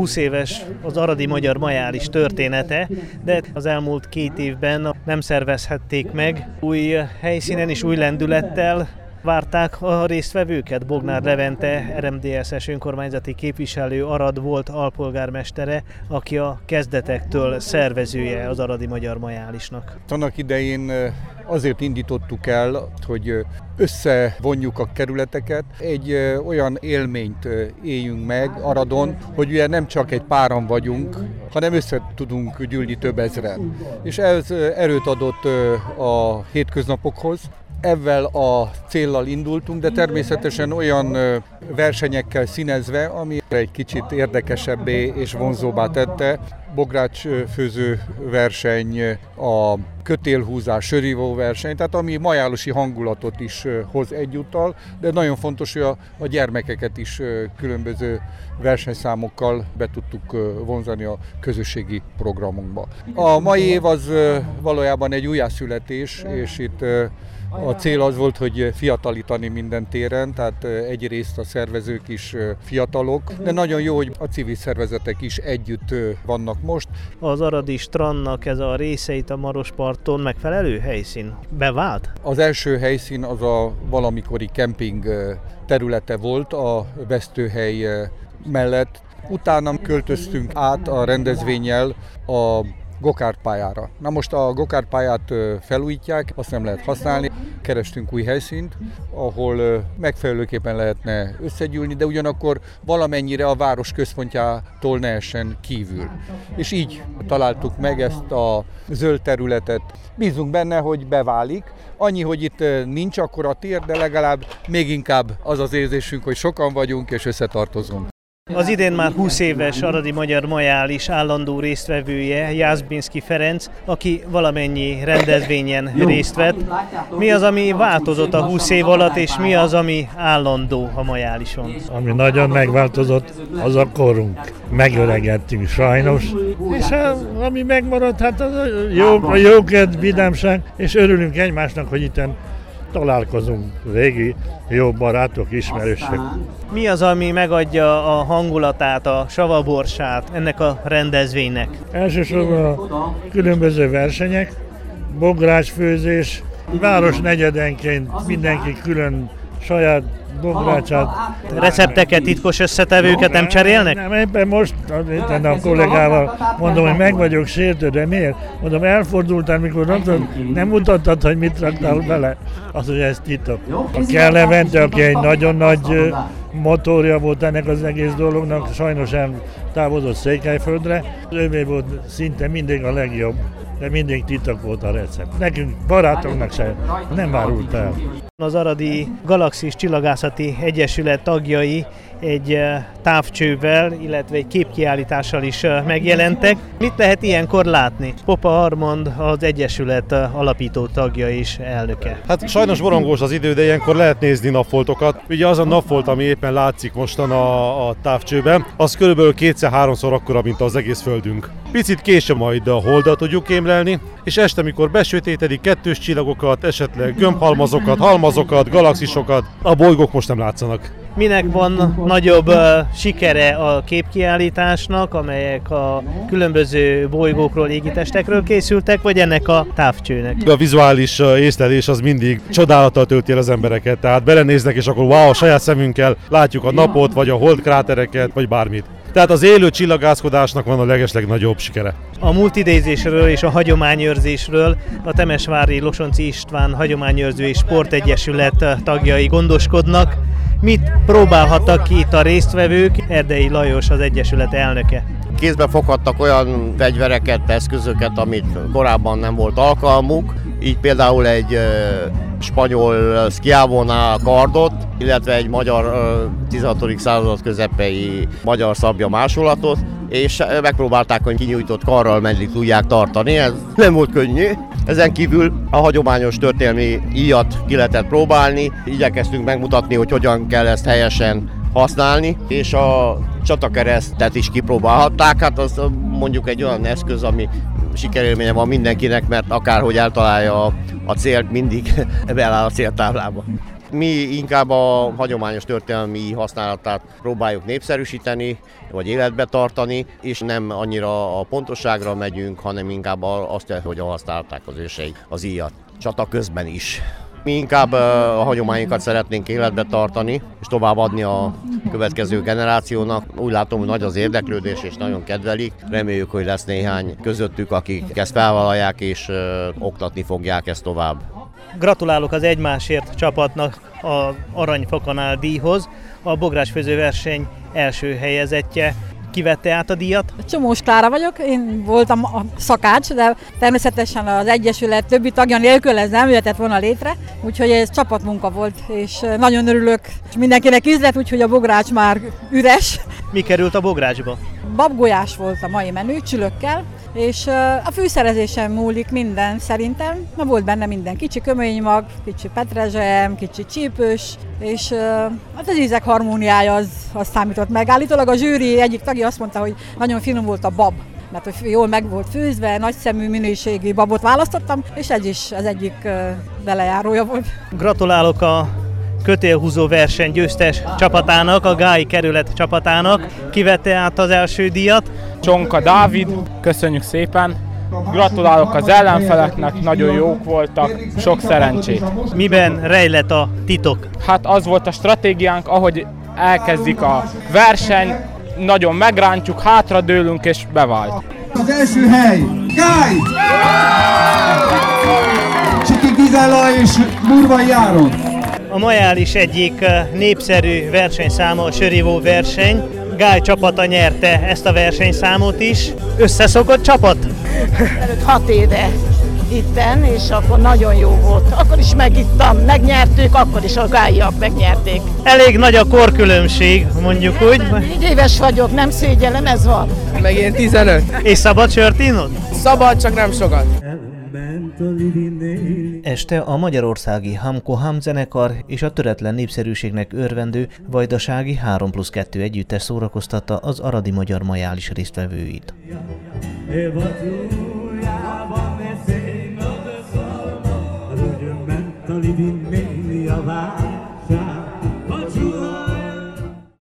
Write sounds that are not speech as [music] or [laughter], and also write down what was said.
20 éves az aradi magyar majális története, de az elmúlt két évben nem szervezhették meg. Új helyszínen és új lendülettel, várták a résztvevőket. Bognár Levente, RMDSS önkormányzati képviselő Arad volt alpolgármestere, aki a kezdetektől szervezője az Aradi Magyar Majálisnak. Annak idején azért indítottuk el, hogy összevonjuk a kerületeket, egy olyan élményt éljünk meg Aradon, hogy ugye nem csak egy páran vagyunk, hanem össze tudunk gyűlni több ezren. És ez erőt adott a hétköznapokhoz, Ezzel a céllal indultunk, de természetesen olyan versenyekkel színezve, ami egy kicsit érdekesebbé és vonzóbbá tette. Bogrács főző verseny, a kötélhúzás, sörívó verseny, tehát ami majálosi hangulatot is hoz egyúttal, de nagyon fontos, hogy a, gyermekeket is különböző versenyszámokkal be tudtuk vonzani a közösségi programunkba. A mai év az valójában egy újjászületés, és itt a cél az volt, hogy fiatalítani minden téren, tehát egyrészt a szervezők is fiatalok, de nagyon jó, hogy a civil szervezetek is együtt vannak most. Az Aradi strandnak ez a részeit a Marosparton megfelelő helyszín? Bevált? Az első helyszín az a valamikori kemping területe volt a vesztőhely mellett. Utána költöztünk át a rendezvényel a gokártpályára. Na most a gokártpályát felújítják, azt nem lehet használni. Kerestünk új helyszínt, ahol megfelelőképpen lehetne összegyűlni, de ugyanakkor valamennyire a város központjától ne essen kívül. És így találtuk meg ezt a zöld területet. Bízunk benne, hogy beválik. Annyi, hogy itt nincs akkor a tér, de legalább még inkább az az érzésünk, hogy sokan vagyunk és összetartozunk. Az idén már 20 éves Aradi Magyar Majális állandó résztvevője Jászbinski Ferenc, aki valamennyi rendezvényen részt vett. Mi az, ami változott a 20 év alatt, és mi az, ami állandó a Majálison? Ami nagyon megváltozott, az a korunk. Megöregedtünk sajnos, és ami megmaradt, hát az a jó, a jókedv, vidámság, és örülünk egymásnak, hogy itten találkozunk régi jó barátok, ismerősök. Mi az, ami megadja a hangulatát, a savaborsát ennek a rendezvénynek? Elsősorban a különböző versenyek, bográcsfőzés, város negyedenként mindenki külön saját bográcsát. Recepteket, titkos összetevőket nem cserélnek? Nem, éppen most a, a kollégával mondom, hogy meg vagyok sértő, de miért? Mondom, elfordultál, mikor nem, nem mutattad, hogy mit raktál bele. Az, hogy ez titok. A kell Levente, aki egy nagyon nagy motorja volt ennek az egész dolognak, sajnos távozott Székelyföldre. Ővé volt szinte mindig a legjobb, de mindig titok volt a recept. Nekünk, barátoknak se nem árult el. Az Aradi Galaxis Csillagászati Egyesület tagjai egy eh, távcsővel, illetve egy képkiállítással is eh, megjelentek. Mit lehet ilyenkor látni? Popa Armand az Egyesület eh, alapító tagja és elnöke. Hát sajnos borongós az idő, de ilyenkor lehet nézni napfoltokat. Ugye az a napfolt, ami éppen látszik mostan a, a távcsőben, az körülbelül kétszer-háromszor akkora, mint az egész földünk. Picit később majd a holdat tudjuk kémlelni, és este, mikor besötétedik kettős csillagokat, esetleg gömbhalmazokat, halmazokat, galaxisokat, a bolygók most nem látszanak. Minek van nagyobb uh, sikere a képkiállításnak, amelyek a különböző bolygókról, égitestekről készültek, vagy ennek a távcsőnek? A vizuális észlelés az mindig csodálattal tölti el az embereket, tehát belenéznek, és akkor wow, a saját szemünkkel látjuk a napot, vagy a holdkrátereket, vagy bármit. Tehát az élő csillagászkodásnak van a legeslegnagyobb sikere. A multidézésről és a hagyományőrzésről a Temesvári Losonci István Hagyományőrző és Sportegyesület tagjai gondoskodnak. Mit próbálhattak ki itt a résztvevők? Erdei Lajos az Egyesület elnöke. Kézbe foghattak olyan fegyvereket, eszközöket, amit korábban nem volt alkalmuk, így például egy spanyol Schiavona kardot, illetve egy magyar 16. század közepei magyar szabja másolatot, és megpróbálták, hogy kinyújtott karral meddig tudják tartani. Ez nem volt könnyű. Ezen kívül a hagyományos történelmi íjat ki lehetett próbálni. Igyekeztünk megmutatni, hogy hogyan kell ezt helyesen használni, és a csatakeresztet is kipróbálhatták. Hát az mondjuk egy olyan eszköz, ami sikerélménye van mindenkinek, mert akárhogy eltalálja a, a célt, mindig [laughs] beáll a céltáblába. Mi inkább a hagyományos történelmi használatát próbáljuk népszerűsíteni, vagy életbe tartani, és nem annyira a pontosságra megyünk, hanem inkább azt, hogy használták az őseik az íjat. Csata közben is. Mi inkább a hagyományokat szeretnénk életbe tartani, és továbbadni a következő generációnak. Úgy látom, hogy nagy az érdeklődés, és nagyon kedvelik. Reméljük, hogy lesz néhány közöttük, akik ezt felvállalják, és oktatni fogják ezt tovább. Gratulálok az egymásért csapatnak a Aranyfakanál díjhoz. A bográsfőző verseny első helyezettje kivette át a díjat? Csomós Klára vagyok, én voltam a szakács, de természetesen az Egyesület többi tagja nélkül ez nem jöhetett volna létre, úgyhogy ez csapatmunka volt, és nagyon örülök, és mindenkinek üzlet, úgyhogy a bogrács már üres. Mi került a bográcsba? Babgolyás volt a mai menü, csülökkel, és a fűszerezésen múlik minden szerintem, na volt benne minden, kicsi köménymag, kicsi petrezselyem, kicsi csípős, és hát az ízek harmóniája az, az számított meg. Állítólag a zsűri egyik tagja azt mondta, hogy nagyon finom volt a bab, mert hogy jól meg volt főzve, nagyszemű minőségi babot választottam, és ez is az egyik belejárója volt. Gratulálok a kötélhúzó verseny győztes csapatának, a Gái kerület csapatának. Kivette át az első díjat. Csonka Dávid, köszönjük szépen. Gratulálok az ellenfeleknek, nagyon jók voltak, sok szerencsét. Miben rejlett a titok? Hát az volt a stratégiánk, ahogy elkezdik a verseny, nagyon megrántjuk, hátradőlünk és bevált. Az első hely, Gáj! Csiki Gizella és Murvai Járon. A Majális egyik népszerű versenyszáma a Sörivó verseny. Gály csapata nyerte ezt a versenyszámot is. Összeszokott csapat? Előtt hat éve itten, és akkor nagyon jó volt. Akkor is megittam, megnyertük, akkor is a gályiak megnyerték. Elég nagy a korkülönbség, mondjuk úgy. Négy éves vagyok, nem szégyellem, ez van. Meg én 15. És szabad sört innod? Szabad, csak nem sokat. Este a magyarországi Hamko Ham zenekar és a töretlen népszerűségnek örvendő Vajdasági 3 plusz 2 együttes szórakoztatta az aradi magyar majális résztvevőit. living